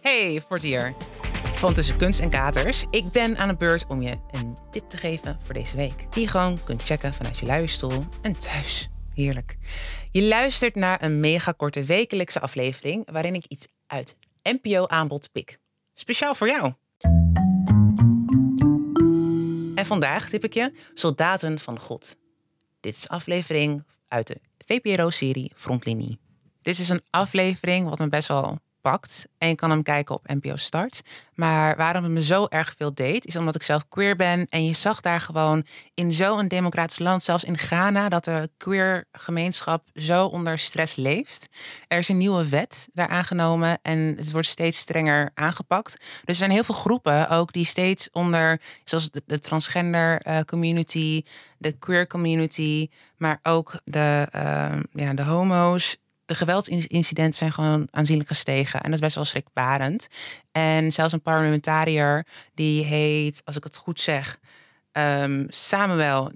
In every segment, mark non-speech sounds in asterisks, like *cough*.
Hey, Fortier. Van Tussen Kunst en Katers. Ik ben aan de beurt om je een tip te geven voor deze week. Die je gewoon kunt checken vanuit je luie stoel en thuis. Heerlijk. Je luistert naar een mega korte wekelijkse aflevering... waarin ik iets uit NPO-aanbod pik. Speciaal voor jou. En vandaag tip ik je Soldaten van God. Dit is aflevering uit de VPRO-serie Frontlinie. Dit is een aflevering wat me best wel pakt. En je kan hem kijken op NPO Start. Maar waarom het me zo erg veel deed, is omdat ik zelf queer ben. En je zag daar gewoon in zo'n democratisch land, zelfs in Ghana, dat de queer gemeenschap zo onder stress leeft. Er is een nieuwe wet daar aangenomen en het wordt steeds strenger aangepakt. Dus er zijn heel veel groepen ook die steeds onder, zoals de, transgender uh, community, de queer community, maar ook de, uh, ja, de homo's de geweldsincidenten zijn gewoon aanzienlijk gestegen. En dat is best wel schrikbarend. En zelfs een parlementariër die heet, als ik het goed zeg, um, Samuel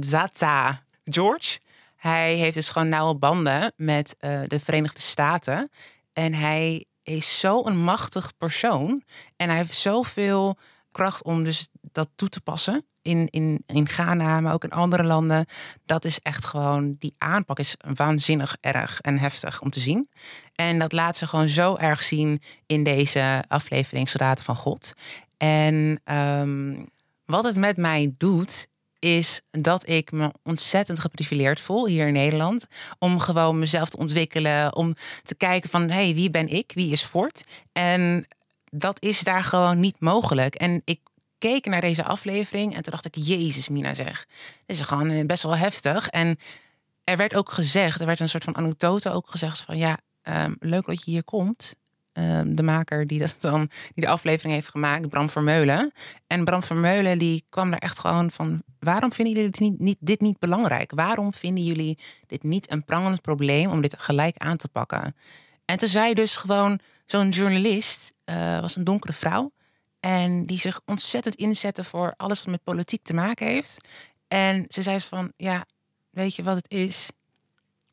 Zata George. Hij heeft dus gewoon nauwe banden met uh, de Verenigde Staten. En hij is zo'n machtig persoon. En hij heeft zoveel kracht om dus dat toe te passen in, in, in Ghana, maar ook in andere landen. Dat is echt gewoon, die aanpak is waanzinnig erg en heftig om te zien. En dat laat ze gewoon zo erg zien in deze aflevering Soldaten van God. En ehm, wat het met mij doet, is dat ik me ontzettend geprivileerd voel hier in Nederland. Om gewoon mezelf te ontwikkelen. Om te kijken van, hé, hey, wie ben ik? Wie is Fort? En dat is daar gewoon niet mogelijk. En ik keek naar deze aflevering en toen dacht ik, Jezus, Mina zeg. Dit is gewoon eh, best wel heftig. En er werd ook gezegd, er werd een soort van anekdote ook gezegd van ja, um, leuk dat je hier komt. Um, de maker die, dat dan, die de aflevering heeft gemaakt, Bram Vermeulen. En Bram Vermeulen die kwam er echt gewoon van... waarom vinden jullie dit niet, niet, dit niet belangrijk? Waarom vinden jullie dit niet een prangend probleem om dit gelijk aan te pakken? En toen zei dus gewoon zo'n journalist, uh, was een donkere vrouw... En die zich ontzettend inzetten voor alles wat met politiek te maken heeft. En ze zei van, ja, weet je wat het is?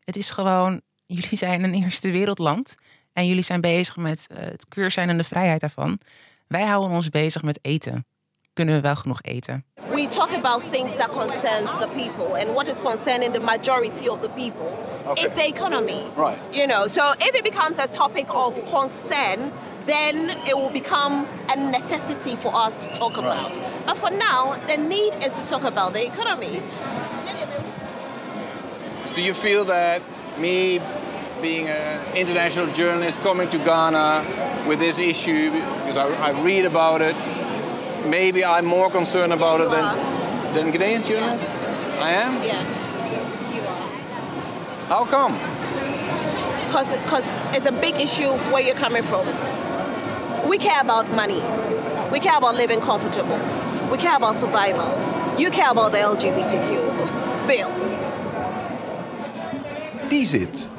Het is gewoon, *laughs* jullie zijn een eerste wereldland. En jullie zijn bezig met uh, het queer zijn en de vrijheid daarvan. Wij houden ons bezig met eten. Kunnen we wel genoeg eten? We talk about things that concerns the people. And what is concerning the majority of the people okay. is the economy. Right. You know, so if it becomes a topic of concern then it will become a necessity for us to talk about. But for now, the need is to talk about the economy. Do you feel that me being an international journalist coming to Ghana with this issue, because I, I read about it, maybe I'm more concerned about it than, than Ghanaian journalists? Yeah. I am? Yeah, you are. How come? Because it's a big issue where you're coming from. We care about money. We care about living comfortable. We care about survival. You care about the LGBTQ bill. Die zit.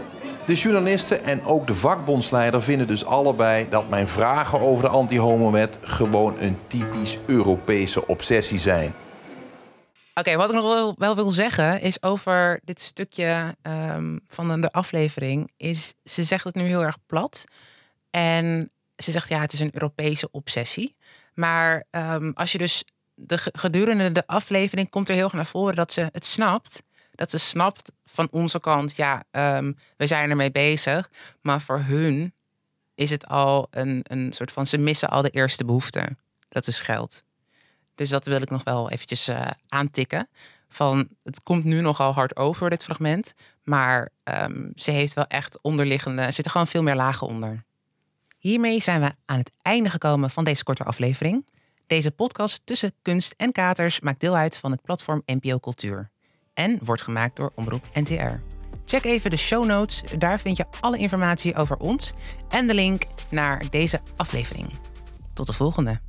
De journalisten en ook de vakbondsleider vinden dus allebei dat mijn vragen over de anti-homo-wet gewoon een typisch Europese obsessie zijn. Oké, wat ik nog wel, wel, wil zeggen is over dit stukje um, van de aflevering. Is ze zegt het nu heel erg plat. En ze zegt ja, het is een Europese obsessie. Maar um, als je dus de, gedurende de aflevering komt er heel erg naar voren dat ze het snapt. Dat ze snapt van onze kant, ja, um, we zijn ermee bezig. Maar voor hun is het al een, een soort van, ze missen al de eerste behoefte. Dat is geld. Dus dat wil ik nog wel eventjes uh, aantikken. Van, het komt nu nogal hard over, dit fragment. Maar um, ze heeft wel echt onderliggende, er zitten gewoon veel meer lagen onder. Hiermee zijn we aan het einde gekomen van deze korte aflevering. Deze podcast tussen kunst en katers maakt deel uit van het platform NPO Cultuur en wordt gemaakt door Omroep NTR. Check even de show notes, daar vind je alle informatie over ons en de link naar deze aflevering. Tot de volgende.